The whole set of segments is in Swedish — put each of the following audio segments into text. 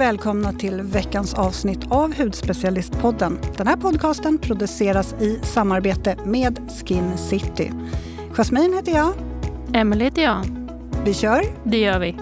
välkomna till veckans avsnitt av Hudspecialistpodden. Den här podcasten produceras i samarbete med Skin City. Jasmine heter jag. Emelie heter jag. Vi kör. Det gör vi.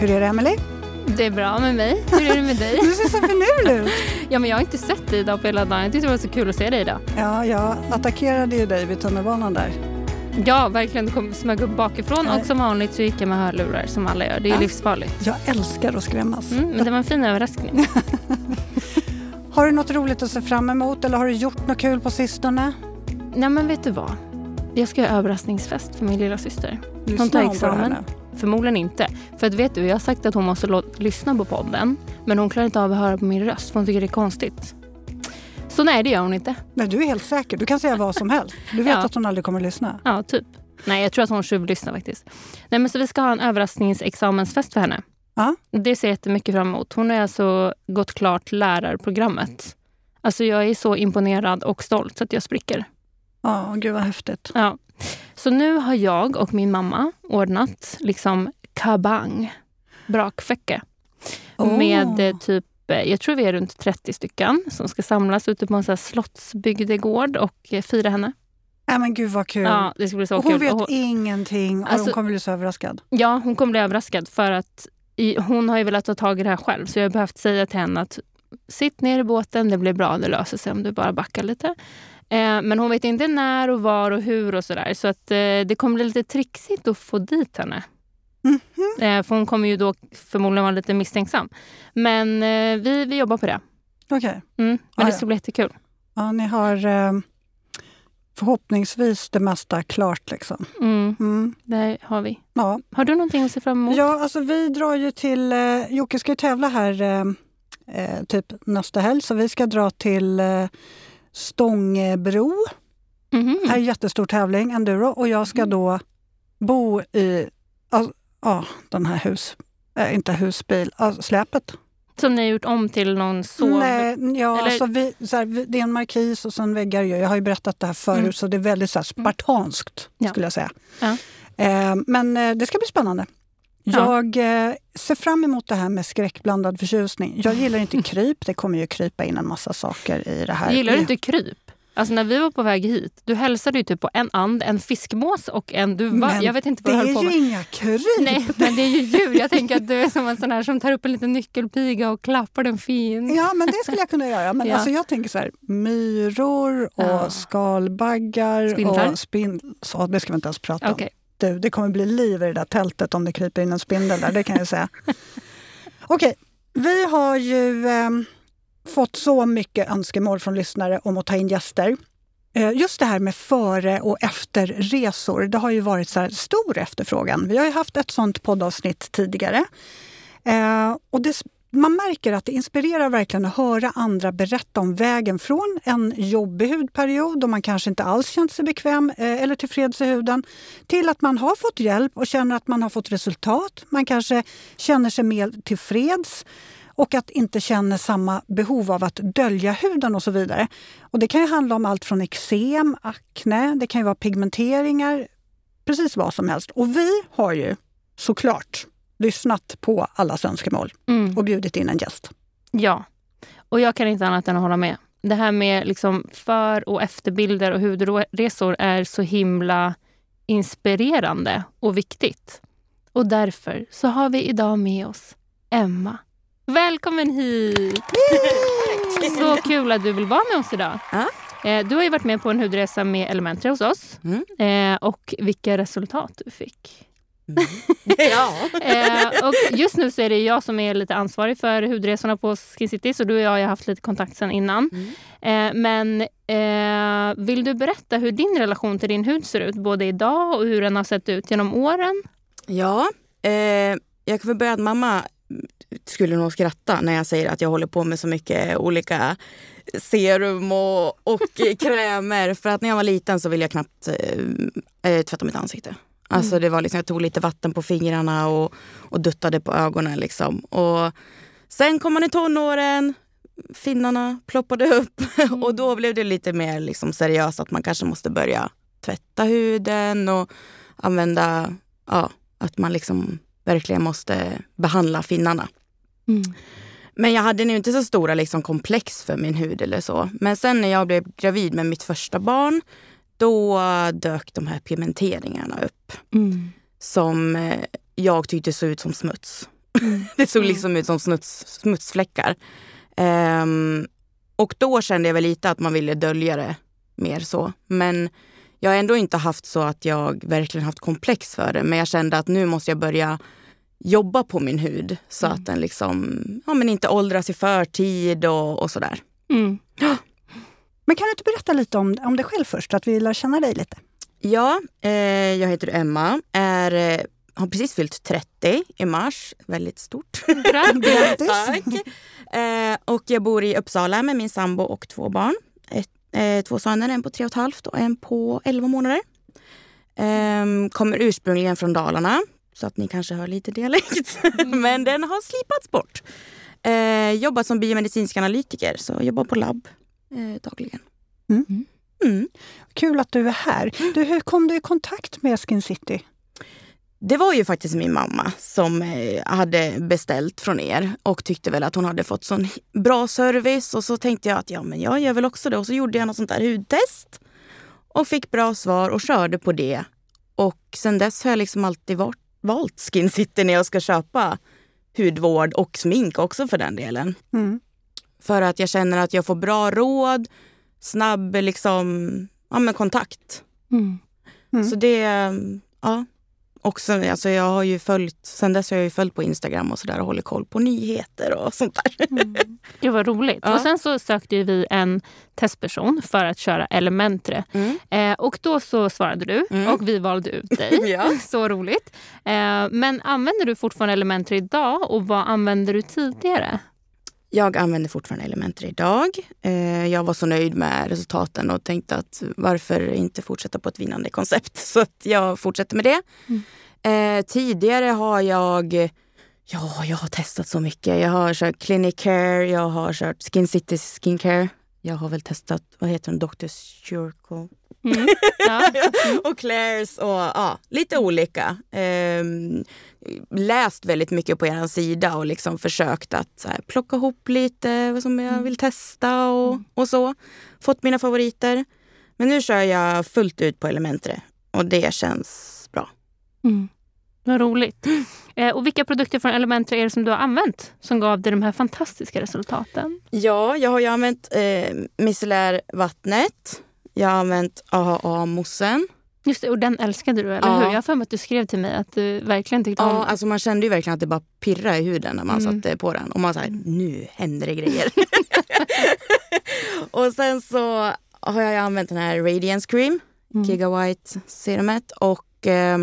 Hur är det, Emelie? Det är bra med mig. Hur är det med dig? Du ser så finurlig ut. ja, men jag har inte sett dig idag på hela dagen. Jag tyckte det var så kul att se dig idag. Ja, jag attackerade ju dig vid tunnelbanan där. Ja, verkligen. Du kom smög upp bakifrån Nej. och som vanligt så gick jag med hörlurar som alla gör. Det är Ja. livsfarligt. Jag älskar att skrämmas. Mm, men det var en fin överraskning. Har du något roligt att se fram emot eller har du gjort något kul på sistone? Nej, men vet du vad? Jag ska göra överraskningsfest för min lilla syster. Tar hon här examen. Förmodligen inte. För att vet du, jag har sagt att hon måste lyssna på podden. Men hon klarar inte av att höra på min röst för hon tycker det är konstigt. Så nej, det gör hon inte. Nej, du är helt säker. Du kan säga vad som helst. Du vet Ja. att hon aldrig kommer att lyssna. Ja, typ. Nej, jag tror att hon tjuvlyssnar faktiskt. Nej, men så vi ska ha en överraskningsexamensfest för henne. Ja. Det ser jag jättemycket fram emot. Hon har alltså gått klart lärarprogrammet. Alltså jag är så imponerad och stolt så att jag spricker. Ja, gud vad häftigt. Ja. Så nu har jag och min mamma ordnat liksom kabang, brakfäcke. Åh. Med eh, typ, eh, jag tror vi är runt 30 stycken som ska samlas ute på en så här slottsbygdegård och eh, fira henne. Nej, men gud vad kul. Ja, det ska bli så och hon kul. vet Och hon- ingenting och Alltså- hon kommer bli så överraskad. Ja, hon kommer bli överraskad för att i, hon har ju velat ta tag i det här själv. Så jag har behövt säga till henne att sitt ner i båten, det blir bra, det löser sig om du bara backar lite. Eh, men hon vet inte när och var och hur och sådär. Så att eh, det kommer bli lite trixigt att få dit henne. Mhm. Eh, för hon kommer ju då förmodligen vara lite misstänksam. Men vi, vi jobbar på det. Okej. Mm. Men Ja, det ja. ska bli jättekul. Ja, ni har eh, förhoppningsvis det mesta klart liksom. Mm, Mm. det har vi. Ja. Har du någonting att se fram emot? ja, alltså vi drar ju till... Eh, Jocke ska ju tävla här eh, typ nästa helg, så vi ska dra till eh, Stångebro. Det här är en jättestor tävling, enduro. Och jag ska då bo i ja, ja, den här hus... Eh, inte husbil, ja, släpet. Som ni har gjort om till någon sov... Nej, ja, eller- alltså vi, så här, vi, det är en markis och sen väggar. ju. Jag har ju berättat det här förut, Mm. så det är väldigt så här, spartanskt Ja. skulle jag säga. Ja. Eh, men eh, det ska bli spännande. Ja. Jag eh, ser fram emot det här med skräckblandad förtjusning. Jag gillar inte kryp. Det kommer ju krypa in en massa saker i det här. Gillar du Det- inte kryp? Alltså när vi var på väg hit, du hälsade ju typ på en and, en fiskmås och en duva. Men Jag vet inte Det vad du är ju inga kryp! Nej, men det är ju djur. Jag tänker att du är som en sån här som tar upp en liten nyckelpiga och klappar den fin. Ja, men det skulle jag kunna göra. Men Ja. alltså, jag tänker så här, myror och Ja. skalbaggar Spindlar? och spindlar. Så, det ska vi inte ens prata om. Du, det kommer bli liv i det där tältet om det kryper in en spindel där, det kan jag säga. Okej, vi har ju eh, fått så mycket önskemål från lyssnare om att ta in gäster. Eh, Just det här med före och efterresor, det har ju varit så här stor efterfrågan. Vi har ju haft ett sånt poddavsnitt tidigare. Eh, och det, man märker att det inspirerar verkligen att höra andra berätta om vägen från en jobbig hudperiod då man kanske inte alls känt sig bekväm eh, eller tillfreds i huden till att man har fått hjälp och känner att man har fått resultat. Man kanske känner sig mer tillfreds och att inte känna samma behov av att dölja huden och så vidare. Och Det kan ju handla om allt från eksem, akne, det kan ju vara pigmenteringar, precis vad som helst. Och vi har ju såklart lyssnat på allas önskemål Mm. och bjudit in en gäst. Ja, och jag kan inte annat än att hålla med. Det här med liksom för och efterbilder och hudresor är så himla inspirerande och viktigt. Och därför så har vi idag med oss Emma. Välkommen hit! Så kul att du vill vara med oss idag. Ja. Eh, Du har ju varit med på en hudresa med Elementary hos oss. Mm. Eh, Och vilka resultat du fick. ja. Eh, och just nu så är det jag som är lite ansvarig för hudresorna på Skin City. Så du och jag har haft lite kontakt sedan innan. Mm. Eh, men eh, vill du berätta hur din relation till din hud ser ut? Både idag och hur den har sett ut genom åren? Ja, eh, jag kan väl börja att mamma skulle nog skratta när jag säger att jag håller på med så mycket olika serum och, och krämer. För att när jag var liten så ville jag knappt eh, eh, tvätta mitt ansikte. Alltså det var liksom, jag tog lite vatten på fingrarna och, och duttade på ögonen. Liksom. Och sen kom man i tonåren, finnarna ploppade upp och då blev det lite mer liksom seriöst att man kanske måste börja tvätta huden och använda, ja, att man liksom verkligen måste behandla finnarna. Mm. Men jag hade nog inte så stora liksom, komplex för min hud eller så. Men sen när jag blev gravid med mitt första barn, då dök de här pigmenteringarna upp. Mm. Som eh, jag tyckte såg ut som smuts. det såg liksom ut som smuts, smutsfläckar. Ehm, och då kände jag väl lite att man ville dölja det mer så. Men jag har ändå inte haft så att jag verkligen haft komplex för det. Men jag kände att nu måste jag börja jobba på min hud så att den liksom, ja, men inte åldras i förtid och, och sådär. Mm. Men kan du inte berätta lite om, om dig själv först, så att vi lär känna dig lite? Ja, eh, jag heter Emma, är, eh, har precis fyllt 30 i mars. Väldigt stort. Grattis! Tack. Eh, och jag bor i Uppsala med min sambo och två barn. Ett, eh, två söner, en på tre och ett halvt och en på 11 månader. Eh, kommer ursprungligen från Dalarna, så att ni kanske hör lite dialekt. Men den har slipats bort. Eh, jobbat som biomedicinsk analytiker, så jobbar på labb eh, dagligen. Mm. Mm. Kul att du är här. Du, hur kom du i kontakt med Skin City? Det var ju faktiskt min mamma som eh, hade beställt från er och tyckte väl att hon hade fått sån bra service. Och så tänkte jag att ja, men jag gör väl också det. Och så gjorde jag något sånt där hudtest och fick bra svar och körde på det. Och sen dess har jag liksom alltid varit, valt Skin City när jag ska köpa hudvård och smink också för den delen. Mm. För att jag känner att jag får bra råd, snabb liksom, ja, men kontakt. Mm. Mm. Så det, ja. Också, alltså jag har ju följt, sen dess har jag ju följt på Instagram och sådär och håller koll på nyheter och sånt där. Det var roligt. Ja. Och sen så sökte vi en testperson för att köra Elementre. Mm. Eh, och då så svarade du Mm. och vi valde ut dig. Ja. Så roligt. Eh, men använder du fortfarande Elementre idag och vad använde du tidigare? Jag använder fortfarande Elementor idag. Eh, jag var så nöjd med resultaten och tänkte att varför inte fortsätta på ett vinnande koncept. Så att jag fortsätter med det. Eh, tidigare har jag Ja, jag har testat så mycket. Jag har kört Clinic Care, jag har kört Skin City Skincare. Jag har väl testat, vad heter den, Dr. Circle Mm. Ja. och Claire's och ja, lite olika. Ehm, läst väldigt mycket på er sida och liksom försökt att här, plocka ihop lite vad som jag vill testa och, och så. Fått mina favoriter. Men nu kör jag fullt ut på Elementre och det känns bra. Mm. Vad roligt. Eh, och vilka produkter från Elementre är det som du har använt som gav dig de här fantastiska resultaten? Ja, jag har ju använt eh, micellärvattnet. Jag har använt AHA-moussen. Just det, och den älskade du, eller Ja. hur? Jag har för mig att du skrev till mig att du verkligen tyckte om Ja, alltså man kände ju verkligen att det bara pirrade i huden när man Mm. satte på den. Och man sa nu händer det grejer. och sen så har jag använt den här Radiance Cream, Mm. Giga White serumet och eh,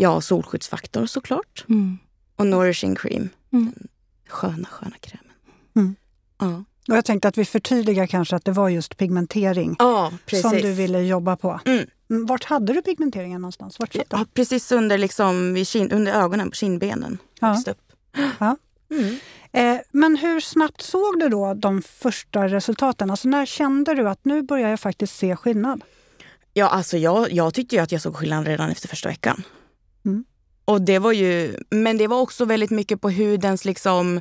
ja, solskyddsfaktor såklart. Mm. Och Nourishing Cream. Mm. Den sköna, sköna krämen. Mm. Ja. Och jag tänkte att vi förtydligar kanske att det var just pigmentering ja, som du ville jobba på. Mm. Mm, Vart hade du pigmenteringen någonstans? Vart satt? Ja, precis under, liksom, kin- under ögonen, på kindbenen. Ja. Ja. Mm. Eh, men hur snabbt såg du då de första resultaten? Alltså när kände du att nu börjar jag faktiskt se skillnad? Ja, alltså jag, jag tyckte ju att jag såg skillnad redan efter första veckan. Och det var ju, men det var också väldigt mycket på hudens liksom...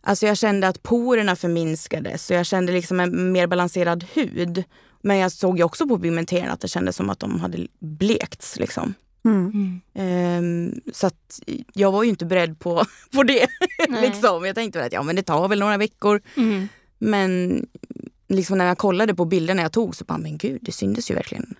Alltså jag kände att porerna förminskades så jag kände liksom en mer balanserad hud. Men jag såg ju också på pigmenteringen att det kändes som att de hade blekts. Liksom. Mm. Mm. Ehm, så att jag var ju inte beredd på, på det. Liksom. Jag tänkte väl att ja, men det tar väl några veckor. Mm. Men liksom när jag kollade på bilderna jag tog så bara, men gud, det syntes ju verkligen.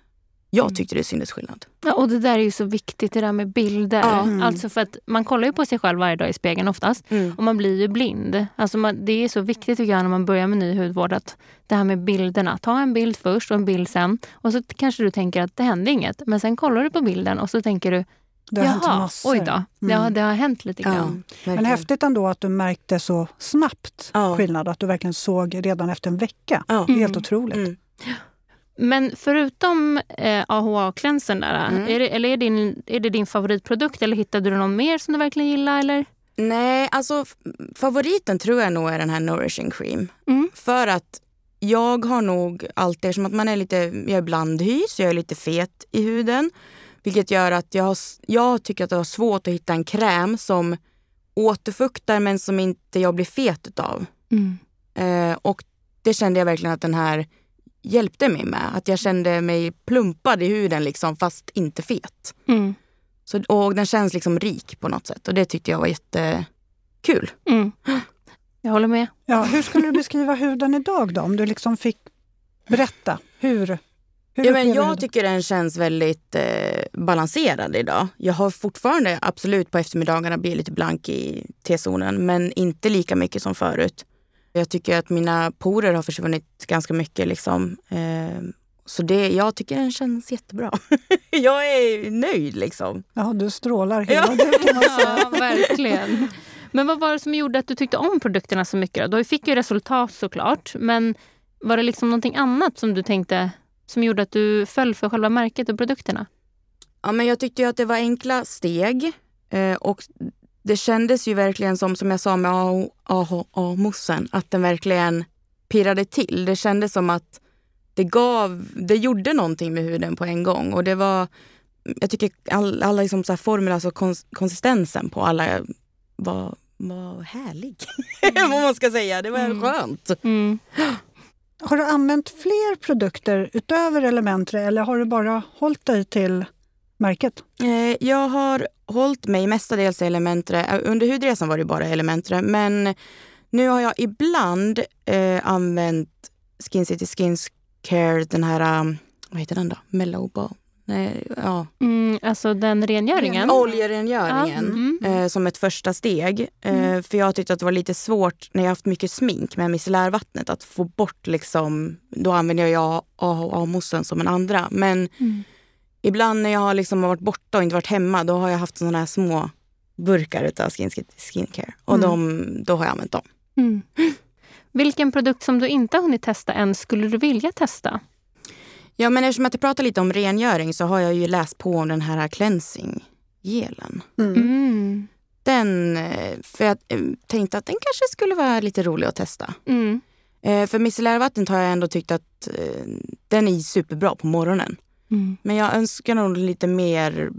Jag Mm. tyckte det syntes skillnad. Ja, och det där är ju så viktigt, det där med bilder. Ja. Mm. Alltså för att man kollar ju på sig själv varje dag i spegeln oftast. Och man blir ju blind. Alltså man, det är så viktigt tycker jag när man börjar med ny hudvård att det här med bilderna. Ta en bild först och en bild sen. Och så kanske du tänker att det hände inget. Men sen kollar du på bilden och så tänker du Det har hänt jaha, massor. oj då. Mm. Ja, det har hänt lite Ja, grann. Men verkligen. häftigt ändå att du märkte så snabbt Ja. skillnad. Att du verkligen såg redan efter en vecka. Ja. Det är Helt Mm. otroligt. Men förutom eh, AHA-cleansern där, Mm. är, det, eller är, din, är det din favoritprodukt eller hittade du någon mer som du verkligen gillar? Eller? Nej, alltså favoriten tror jag nog är den här Nourishing Cream. Mm. För att jag har nog alltid, som att man är lite, jag är blandhy så jag är lite fet i huden. Vilket gör att jag, har, jag tycker att det var svårt att hitta en kräm som återfuktar men som inte jag blir fet utav. Mm. Eh, och det kände jag verkligen att den här hjälpte mig med. Att jag kände mig plumpad i huden liksom, fast inte fet. Mm. Så, och den känns liksom rik på något sätt och det tyckte jag var jättekul. Mm. Jag håller med. Ja, hur skulle du beskriva huden idag då? Om du liksom fick berätta. Hur, hur Ja, men jag huden? tycker den känns väldigt eh, balanserad idag. Jag har fortfarande absolut på eftermiddagarna blivit lite blank i T-zonen men inte lika mycket som förut. Jag tycker att mina porer har försvunnit ganska mycket. Liksom. Eh, så det, jag tycker den känns jättebra. jag är nöjd liksom. Ja, du strålar hela Ja. du kan man säga. Ja, verkligen. Men vad var det som gjorde att du tyckte om produkterna så mycket? Då? Du fick ju resultat såklart, men var det liksom någonting annat som du tänkte som gjorde att du föll för själva märket och produkterna? Ja, men jag tyckte ju att det var enkla steg eh, och det kändes ju verkligen som, som jag sa med AHA-mossen, att den verkligen pirrade till. Det kändes som att det gav, det gjorde någonting med huden på en gång och det var, jag tycker all, alla liksom så här formler, alltså kons, konsistensen på alla var, var härlig. Vad man ska säga, det var Mm. skönt. Mm. Har du använt fler produkter utöver Elementre eller har du bara hållit dig till märket? Eh, Jag har hållit mig mestadels i Elementre. Eh, Under hudresan var det bara Elementre. Men nu har jag ibland eh, använt Skin City Skin Care, den här, um, vad heter den då? Mellow? Nej, ja. Mm, alltså den rengöringen? Oljerengöringen. Ja, mm. Eh, som ett första steg. Eh, För jag tyckte att det var lite svårt när jag haft mycket smink med micellärvattnet att få bort liksom, då använder jag AHA-mossen som en andra. Men Mm. Ibland när jag har liksom varit borta och inte varit hemma då har jag haft sådana här små burkar utav skin, skincare. Och Mm. de, då har jag använt dem. Mm. Vilken produkt som du inte har hunnit testa än skulle du vilja testa? Ja men eftersom att jag pratar lite om rengöring så har jag ju läst på om den här cleansing gelen. Mm. Mm. Den, eh, för jag eh, tänkte att den kanske skulle vara lite rolig att testa. Mm. Eh, För micellärvattnet har jag ändå tyckt att den är superbra på morgonen. Mm. Men jag önskar nog lite mer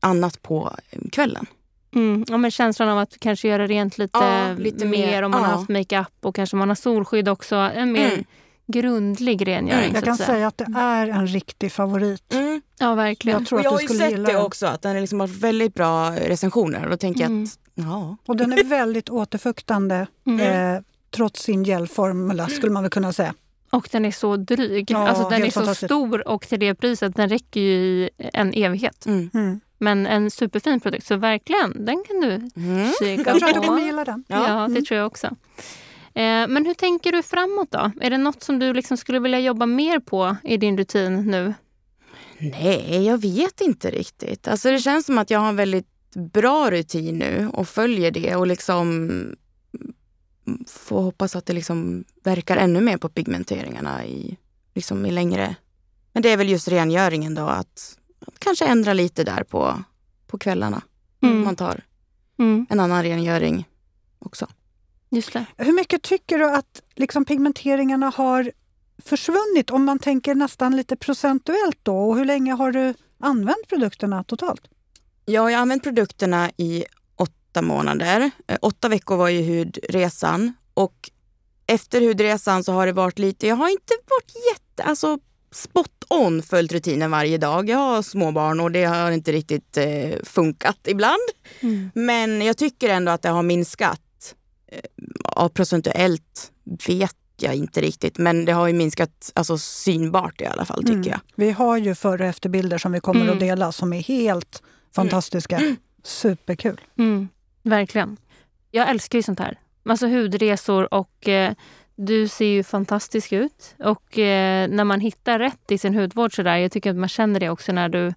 annat på kvällen. Mm. Ja, men känslan av att kanske göra rent lite, Ja, lite mer, mer, om man har ja. haft makeup och kanske man har solskydd också. En mer Mm. grundlig rengöring. Mm. Jag kan att säga att det är en riktig favorit. Ja, verkligen. Jag tror Och jag att har du ju skulle sett det också, att den har liksom haft väldigt bra recensioner. Och då tänker Mm. jag att, ja. Och den är väldigt återfuktande Mm. eh, trots sin gelformula skulle man väl kunna säga. Och den är så dryg. Ja, alltså, den är så stor och till det priset, den räcker ju i en evighet. Mm. Mm. Men en superfin produkt, så verkligen, den kan du Mm. kika Jag tror att du på. kommer gilla den. Ja, Ja. det Mm. tror jag också. Eh, men hur tänker du framåt då? Är det något som du liksom skulle vilja jobba mer på i din rutin nu? Nej, jag vet inte riktigt. Alltså det känns som att jag har en väldigt bra rutin nu och följer det och liksom får hoppas att det liksom verkar ännu mer på pigmenteringarna i, liksom i längre... Men det är väl just rengöringen då, att, att kanske ändra lite där på, på kvällarna. Mm. Man tar Mm, en annan rengöring också. just det. Hur mycket tycker du att liksom, pigmenteringarna har försvunnit om man tänker nästan lite procentuellt då? Och hur länge har du använt produkterna totalt? Jag har använt produkterna i åtta månader. Eh, Åtta veckor var ju hudresan och efter hudresan så har det varit lite, jag har inte varit jätte, alltså spot on följt rutinen varje dag. Jag har småbarn och det har inte riktigt eh, funkat ibland. Mm. Men jag tycker ändå att det har minskat. Eh, ja, procentuellt vet jag inte riktigt men det har ju minskat alltså synbart i alla fall tycker Mm. jag. Vi har ju före och efterbilder som vi kommer Mm. att dela som är helt fantastiska. Superkul. Verkligen. Jag älskar ju sånt här. Alltså hudresor och eh, du ser ju fantastisk ut. Och eh, när man hittar rätt i sin hudvård sådär, jag tycker att man känner det också när du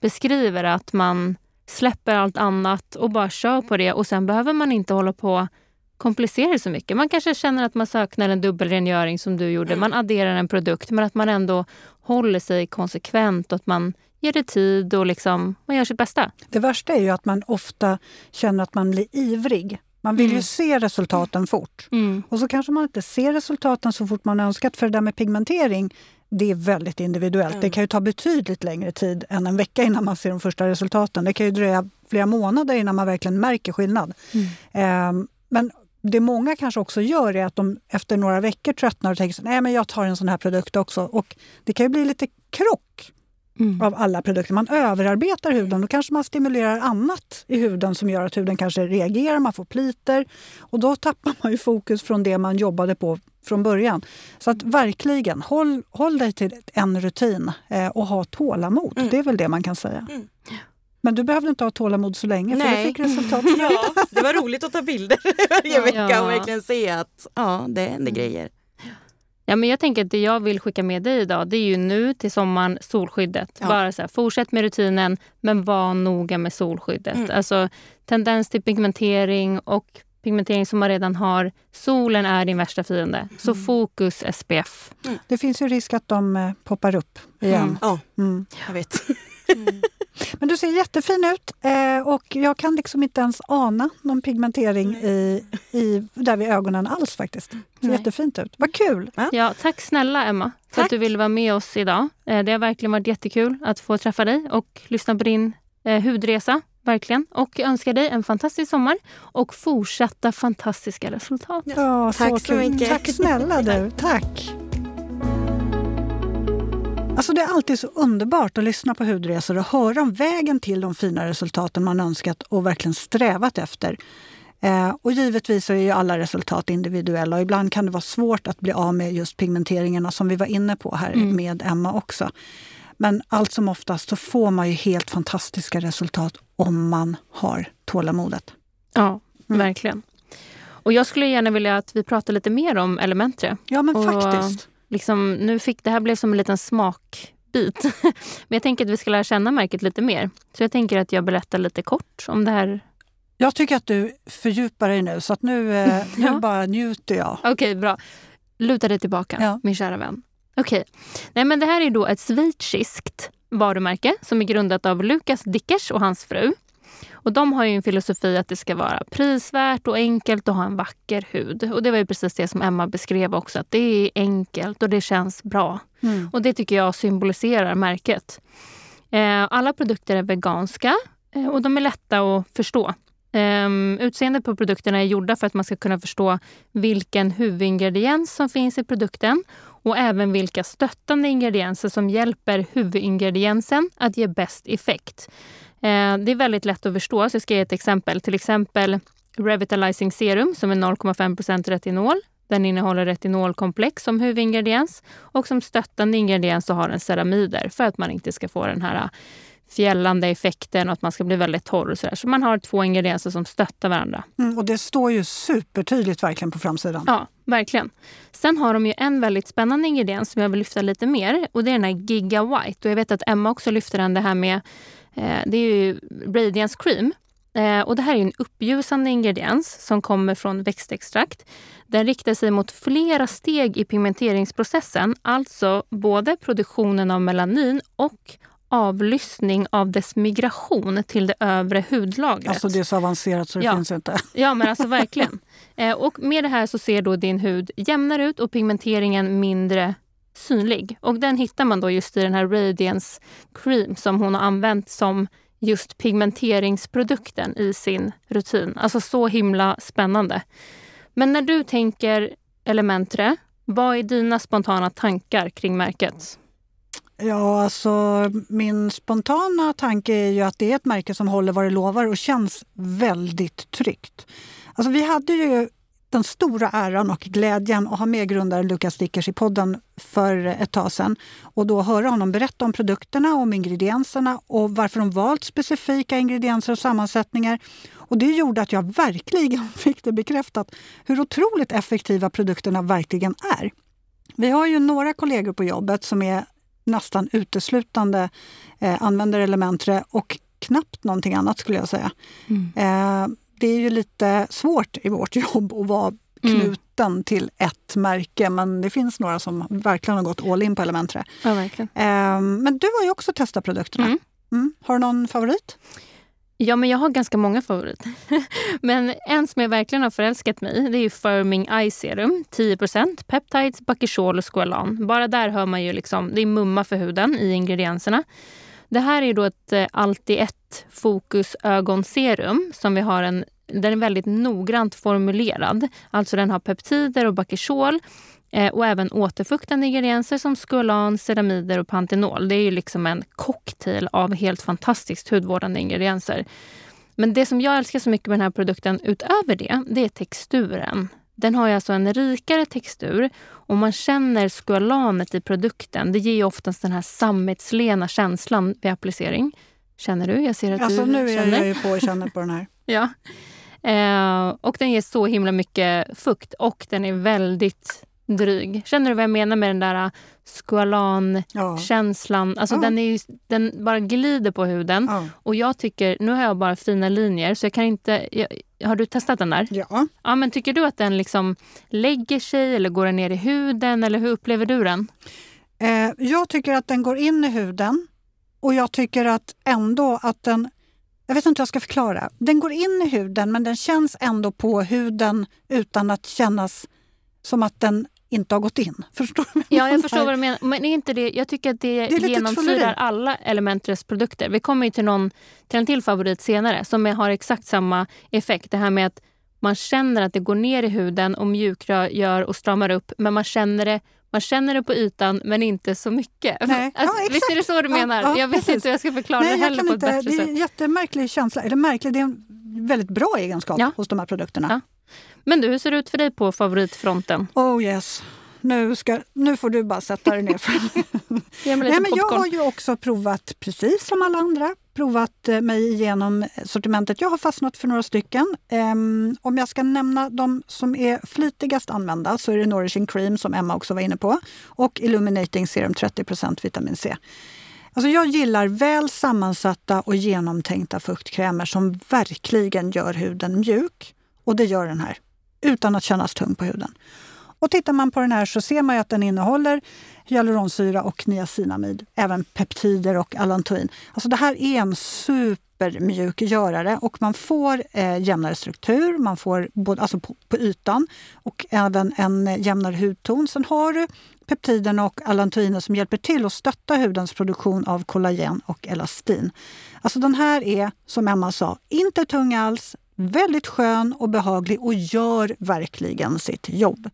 beskriver att man släpper allt annat och bara kör på det och sen behöver man inte hålla på komplicera det så mycket. Man kanske känner att man saknar en dubbelrengöring som du gjorde. Man adderar en produkt men att man ändå håller sig konsekvent och att man ger det tid och liksom, man gör sitt bästa. Det värsta är ju att man ofta känner att man blir ivrig. Man vill ju Mm. se resultaten fort. Och så kanske man inte ser resultaten så fort man önskat. För det där med pigmentering, det är väldigt individuellt. Mm. Det kan ju ta betydligt längre tid än en vecka innan man ser de första resultaten. Det kan ju dröja flera månader innan man verkligen märker skillnad. Mm. Ehm, men det många kanske också gör är att de efter några veckor tröttnar och tänker så, nej men jag tar en sån här produkt också. Och det kan ju bli lite krock Mm. av alla produkter. Man överarbetar huden. Då kanske man stimulerar annat i huden som gör att huden kanske reagerar, man får pliter. Och då tappar man ju fokus från det man jobbade på från början. Så att verkligen, håll, håll dig till en rutin eh, och ha tålamod. Mm. Det är väl det man kan säga. Mm. Men du behövde inte ha tålamod så länge för Nej. du fick resultat. Ja, det var roligt att ta bilder varje vecka Ja. och verkligen se att ja, det händer grejer. Ja, men jag tänker att det jag vill skicka med dig idag det är ju nu till sommaren solskyddet. Ja. Bara så här, fortsätt med rutinen men var noga med solskyddet. Mm. Alltså tendens till pigmentering och pigmentering som man redan har. Solen är din värsta fiende. Så Mm. fokus SPF. Det finns ju risk att de eh, poppar upp igen. Ja, Mm. jag vet. Men du ser jättefin ut eh, och jag kan liksom inte ens ana någon pigmentering i, i, där vid ögonen alls faktiskt. Det ser Nej. jättefint ut. Vad kul! Ja, tack snälla Emma för Tack. att du ville vara med oss idag. Eh, Det har verkligen varit jättekul att få träffa dig och lyssna på din eh, hudresa. Verkligen. Och jag önskar dig en fantastisk sommar och fortsatta fantastiska resultat. Ja, Tack så kul. mycket. Tack snälla du. Tack! Alltså det är alltid så underbart att lyssna på hudresor och höra om vägen till de fina resultaten man önskat och verkligen strävat efter. Eh, och givetvis är ju alla resultat individuella och ibland kan det vara svårt att bli av med just pigmenteringarna som vi var inne på här Mm. med Emma också. Men allt som oftast så får man ju helt fantastiska resultat om man har tålamodet. Ja, Mm. verkligen. Och jag skulle gärna vilja att vi pratar lite mer om Elementre. Ja men Och- faktiskt. Liksom, nu fick, det här blev som en liten smakbit. Men jag tänker att vi ska lära känna märket lite mer. Så jag tänker att jag berättar lite kort om det här. Jag tycker att du fördjupar dig nu så att nu, eh, nu Ja. bara njuter jag. Okej, bra. Luta dig tillbaka, Ja. min kära vän. Okej. Nej, men det här är då ett schweiziskt varumärke som är grundat av Lukas Dickers och hans fru. Och De har ju en filosofi att det ska vara prisvärt och enkelt och ha en vacker hud. Och Det var ju precis det som Emma beskrev också, att det är enkelt och det känns bra. Mm. Och Det tycker jag symboliserar märket. Eh, alla produkter är veganska eh, och de är lätta att förstå. Eh, utseendet på produkterna är gjorda för att man ska kunna förstå vilken huvudingrediens som finns i produkten och även vilka stöttande ingredienser som hjälper huvudingrediensen att ge bäst effekt. Eh, det är väldigt lätt att förstå, så jag ska ge ett exempel. Till exempel Revitalizing Serum som är 0,5% retinol. Den innehåller retinolkomplex som huvudingrediens och som stöttande ingrediens så har den ceramider för att man inte ska få den här fjällande effekten och att man ska bli väldigt torr. Och så, där. så man har två ingredienser som stöttar varandra. Mm, och det står ju supertydligt verkligen på framsidan. Ja, verkligen. Sen har de ju en väldigt spännande ingrediens som jag vill lyfta lite mer och det är den här Giga White. Och jag vet att Emma också lyfter den, det här med, eh, det är ju Radiance Cream. Eh, och det här är en uppljusande ingrediens som kommer från växtextrakt. Den riktar sig mot flera steg i pigmenteringsprocessen, alltså både produktionen av melanin och avlyssning av dess migration till det övre hudlagret. Alltså det är så avancerat så det Ja. finns inte. Ja, men alltså verkligen. Eh, och med det här så ser då din hud jämnare ut och pigmenteringen mindre synlig. Och den hittar man då just i den här Radiance Cream som hon har använt som just pigmenteringsprodukten i sin rutin. Alltså så himla spännande. Men när du tänker Elementre, vad är dina spontana tankar kring märket? Ja, alltså min spontana tanke är ju att det är ett märke som håller vad det lovar och känns väldigt tryggt. Alltså vi hade ju den stora äran och glädjen att ha med grundaren Lukas Dickers i podden för ett tag sedan. Och då höra honom berätta om produkterna, om ingredienserna och varför de valt specifika ingredienser och sammansättningar. Och det gjorde att jag verkligen fick det bekräftat hur otroligt effektiva produkterna verkligen är. Vi har ju några kollegor på jobbet som är nästan uteslutande eh, använder Elementre och knappt någonting annat skulle jag säga. Eh, det är ju lite svårt i vårt jobb att vara Mm. knut knuten till ett märke men det finns några som verkligen har gått all in på Elementre. Ja. Ehm, men du har ju också testat produkterna. Mm. Mm. Har du någon favorit? Ja, men jag har ganska många favoriter. men en som jag verkligen har förälskat mig i det är ju Firming Eye Serum. 10% peptides, bakishol och squalan. Bara där hör man ju liksom, det är mumma för huden i ingredienserna. Det här är då ett eh, allt i ett fokus ögonserum som vi har en den är väldigt noggrant formulerad. Alltså den har peptider och bakishol och även återfuktande ingredienser som skolan, ceramider och pantenol. Det är ju liksom en cocktail av helt fantastiskt hudvårdande ingredienser. Men det som jag älskar så mycket med den här produkten utöver det, det är texturen. Den har ju alltså en rikare textur och man känner skolanet i produkten. Det ger ju oftast den här sammetslena känslan vid applicering. Känner du? Jag ser att Alltså du nu är känner. jag ju på och känner på den här. Ja. Eh, och den ger så himla mycket fukt och den är väldigt dryg. Känner du vad jag menar med den där squalan-känslan? Ja. Alltså Ja. den, är ju, den bara glider på huden. Ja. Och jag tycker, nu har jag bara fina linjer så jag kan inte... Jag, har du testat den där? ja. Ja, men tycker du att den liksom lägger sig eller går den ner i huden eller hur upplever du den? Eh, jag tycker att den går in i huden och jag tycker att ändå att den... Jag vet inte hur jag ska förklara. Den går in i huden men den känns ändå på huden utan att kännas som att den inte har gått in. Förstår du? Ja, jag förstår vad du menar. Men är inte det, jag tycker att det, lite genomsyrar alla Elementres produkter. Vi kommer ju till, någon, till en till favorit senare som har exakt samma effekt. Det här med att man känner att det går ner i huden och mjukgör och stramar upp. Men man känner det, man känner det på ytan men inte så mycket. Nej. Ja, Alltså, visst är det så du Ja, menar? ja, jag vet precis. inte hur jag ska förklara Nej, det heller på inte, ett bättre det är en jättemärklig känsla. Eller märklig, det är en väldigt bra egenskap Ja. hos de här produkterna. Men du, hur ser det ut för dig på favoritfronten? Oh yes. Nu, ska, nu får du bara sätta dig ner. Nej, men jag har ju också provat, precis som alla andra, provat eh, mig igenom sortimentet. Jag har fastnat för några stycken. Ehm, om jag ska nämna de som är flitigast använda så är det Nourishing Cream som Emma också var inne på och Illuminating Serum 30% vitamin C. Alltså jag gillar väl sammansatta och genomtänkta fuktkrämer som verkligen gör huden mjuk. Och det gör den här, utan att kännas tung på huden. Och tittar man på den här så ser man ju att den innehåller hyaluronsyra och niacinamid, även peptider och allantoin. Alltså det här är en supermjukgörare och man får eh, jämnare struktur, man får både, alltså på, på ytan och även en eh, jämnare hudton. Sen har du peptiderna och allantoiner som hjälper till att stötta hudens produktion av kollagen och elastin. Alltså den här är, som Emma sa, inte tung alls, väldigt skön och behaglig och gör verkligen sitt jobb.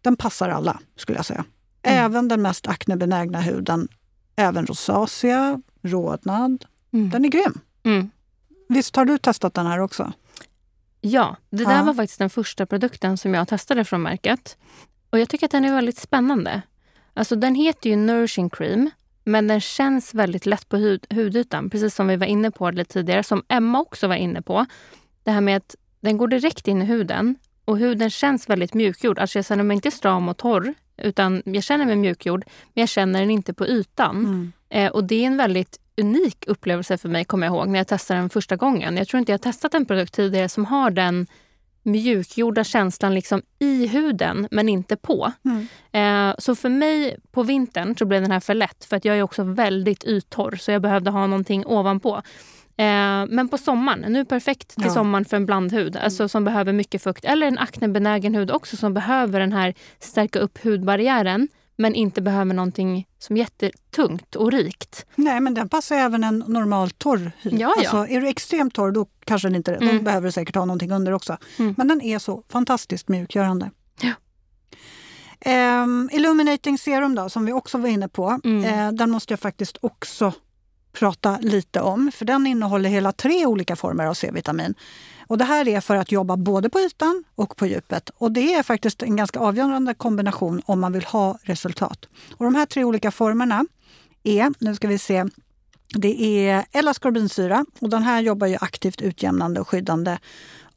Den passar alla, skulle jag säga. Även den mest aknebenägna huden, även rosacea, rodnad. Mm. Den är grym. Mm. Visst har du testat den här också? Ja, det där Ja. var faktiskt den första produkten som jag testade från märket. Och jag tycker att den är väldigt spännande. Alltså den heter ju Nourishing Cream, men den känns väldigt lätt på hud, hudytan. Precis som vi var inne på lite tidigare, som Emma också var inne på. Det här med att den går direkt in i huden och huden känns väldigt mjukgjord. Alltså jag känner mig inte stram och torr, utan jag känner mig mjukgjord, men jag känner den inte på ytan. Mm. Eh, och det är en väldigt unik upplevelse för mig, kommer jag ihåg, när jag testade den första gången. Jag tror inte jag testat en produkt tidigare som har den mjukgjorda känslan liksom i huden, men inte på. Mm. Eh, så för mig på vintern så blev den här för lätt, för att jag är också väldigt yttorr, så jag behövde ha någonting ovanpå. Eh, men på sommaren, nu perfekt till Ja. sommaren för en blandhud, alltså som behöver mycket fukt. Eller en aknebenägen hud också som behöver den här stärka upp hudbarriären men inte behöver någonting som är jättetungt och rikt. Nej, men den passar även en normal torr hy. Ja, ja. Alltså, är du extremt torr då kanske den inte Då Mm. behöver du säkert ha någonting under också. Mm. Men den är så fantastiskt mjukgörande. Ja. Ehm, Illuminating Serum då, som vi också var inne på. Mm. Eh, den måste jag faktiskt också prata lite om. För den innehåller hela tre olika former av C-vitamin. Och det här är för att jobba både på ytan och på djupet. Och det är faktiskt en ganska avgörande kombination om man vill ha resultat. Och de här tre olika formerna är, nu ska vi se, det är L-askorbinsyra och den här jobbar ju aktivt utjämnande och skyddande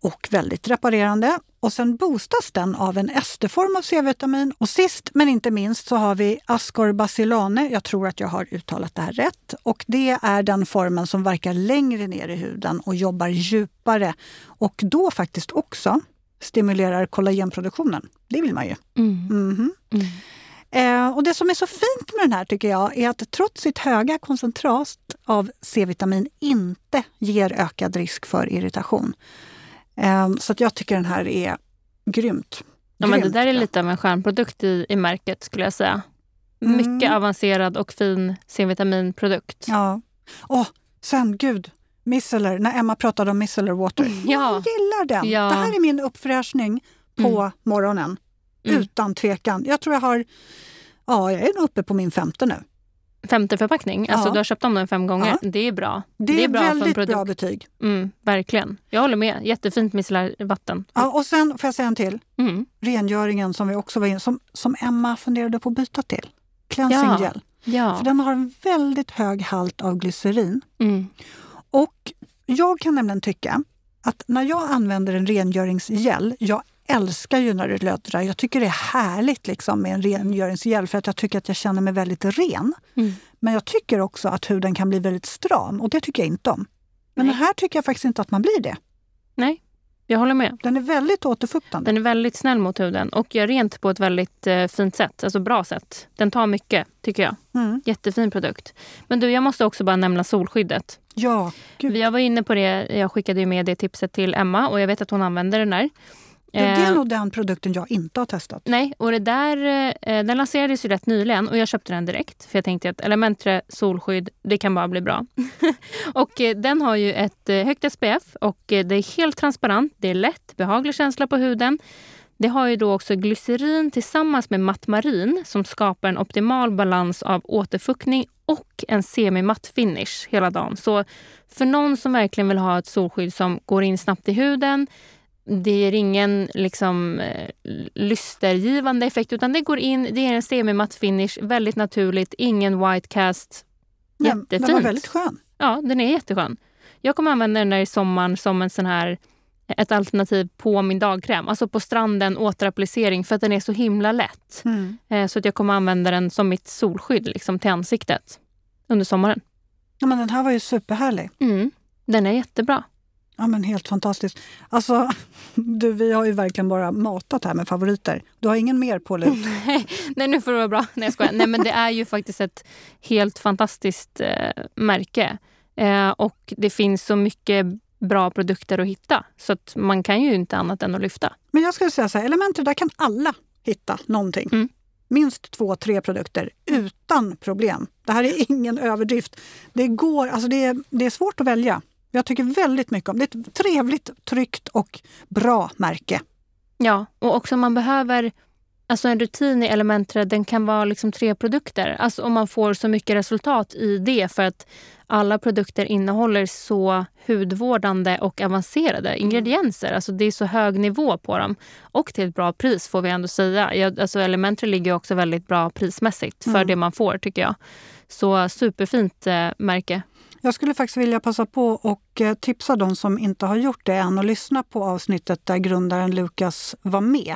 och väldigt reparerande. Och sen boostas den av en ester-form av C-vitamin. Och sist men inte minst så har vi ascorbacillane. Jag tror att jag har uttalat det här rätt. Och det är den formen som verkar längre ner i huden och jobbar djupare. Och då faktiskt också stimulerar kollagenproduktionen. Det vill man ju. Mm. Mhm. Mm. Eh, och det som är så fint med den här tycker jag är att trots sitt höga koncentrat av C-vitamin inte ger ökad risk för irritation. Eh, så att jag tycker den här är grymt. Ja, men det där är lite av en stjärnprodukt i, i märket skulle jag säga. Mm. Mycket avancerad och fin C-vitaminprodukt. Ja. Och sen, gud, micellar, när Emma pratade om micellar water. Ja. Jag gillar den. Ja. Det här är min uppfräschning på Mm. morgonen. Mm. Utan tvekan. Jag tror jag har, ja, jag är nog uppe på min femte nu. Femte förpackning, alltså Ja. du har köpt om den fem gånger. Ja. Det är bra. Det, är, bra för en väldigt bra betyg. Mm, verkligen. Jag håller med. Jättefint micellärvatten. Ja, och sen får jag säga en till. Mm. Rengöringen som vi också var in, som, som Emma funderade på att byta till. Cleansing Ja. gel. Ja. För den har en väldigt hög halt av glycerin. Mm. Och jag kan nämligen tycka att när jag använder en rengöringsgel, jag älskar ju när det löddrar. Jag tycker det är härligt liksom med en rengöringsgel för att jag tycker att jag känner mig väldigt ren. Mm. Men jag tycker också att huden kan bli väldigt stram och det tycker jag inte om. Men Nej. den här tycker jag faktiskt inte att man blir det. Nej, jag håller med. Den är väldigt återfuktande. Den är väldigt snäll mot huden och gör rent på ett väldigt eh, fint sätt. Alltså bra sätt. Den tar mycket, tycker jag. Mm. Jättefin produkt. Men du, jag måste också bara nämna solskyddet. Ja, gud. Jag var inne på det, jag skickade ju med det tipset till Emma och jag vet att hon använder den där. Det är Eh, nog den produkten jag inte har testat. Nej, och det där, eh, den lanserades ju rätt nyligen och jag köpte den direkt. För jag tänkte att Elementre solskydd, det kan bara bli bra. och eh, den har ju ett högt SPF och det är helt transparent. Det är lätt, behaglig känsla på huden. Det har ju då också glycerin tillsammans med mattmarin som skapar en optimal balans av återfuktning och en semi-matt finish hela dagen. Så för någon som verkligen vill ha ett solskydd som går in snabbt i huden det ger ingen liksom, eh, lystergivande effekt utan det går in, det är en semi-matt finish, väldigt naturligt, ingen white cast. Den, den var Jättefint. väldigt skön. Ja, den är jätteskön. Jag kommer använda den där i sommaren som en sån här ett alternativ på min dagkräm. Alltså på stranden, återapplicering, för att den är så himla lätt. Mm. Eh, Så att jag kommer använda den som mitt solskydd liksom, till ansiktet under sommaren. Ja, men den här var ju superhärlig. Mm. Den är jättebra. Ja, men helt fantastiskt. Alltså, du, vi har ju verkligen bara matat här med favoriter. Du har ingen mer på lut? Nej, nu får det vara bra. Nej, jag skojar. Nej, men det är ju faktiskt ett helt fantastiskt eh, märke. Eh, och det finns så mycket bra produkter att hitta. Så att man kan ju inte annat än att lyfta. Men jag skulle säga så här, Elementer, där kan alla hitta någonting. Mm. Minst två, tre produkter utan problem. Det här är ingen överdrift. Det, går, alltså det, är, det är svårt att välja. Jag tycker väldigt mycket om det. Det är ett trevligt, tryggt och bra märke. Ja, och också man behöver... Alltså en rutin i Elementre den kan vara liksom tre produkter. Alltså om man får så mycket resultat i det för att alla produkter innehåller så hudvårdande och avancerade ingredienser. Alltså det är så hög nivå på dem. Och till ett bra pris får vi ändå säga. Jag, alltså Elementre ligger också väldigt bra prismässigt för Mm. det man får tycker jag. Så superfint eh, märke. Jag skulle faktiskt vilja passa på och eh, tipsa de som inte har gjort det än och lyssna på avsnittet där grundaren Lukas var med.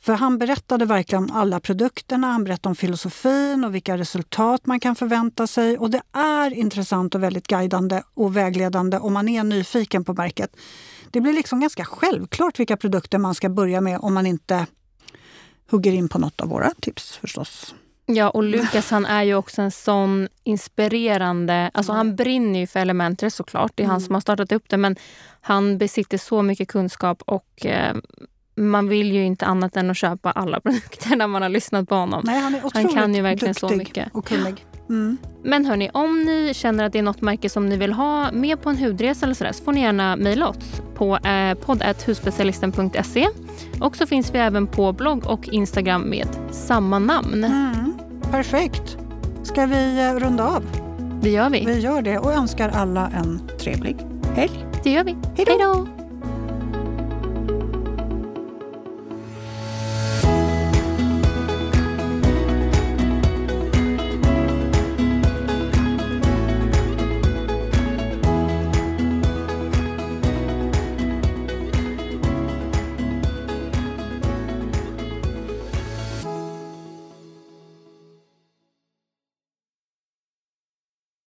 För han berättade verkligen om alla produkterna, han berättade om filosofin och vilka resultat man kan förvänta sig. Och det är intressant och väldigt guidande och vägledande om man är nyfiken på märket. Det blir liksom ganska självklart vilka produkter man ska börja med om man inte hugger in på något av våra tips förstås. Ja, och Lukas han är ju också en sån inspirerande... Alltså Han brinner ju för Elementre såklart. Det är han Mm. som har startat upp det. Men han besitter så mycket kunskap och eh, man vill ju inte annat än att köpa alla produkter när man har lyssnat på honom. Nej, han är otroligt kan ju verkligen så mycket. och kunnig. Mm. Men hörni, om ni känner att det är något märke som ni vill ha med på en hudresa eller sådär, så får ni gärna mejla oss på eh, podd.husspecialisten.se. Och så finns vi även på blogg och Instagram med samma namn. Mm. Perfekt. Ska vi eh, runda av? Det gör vi. Vi gör det och önskar alla en trevlig helg. Det gör vi. Hej då! Hej då!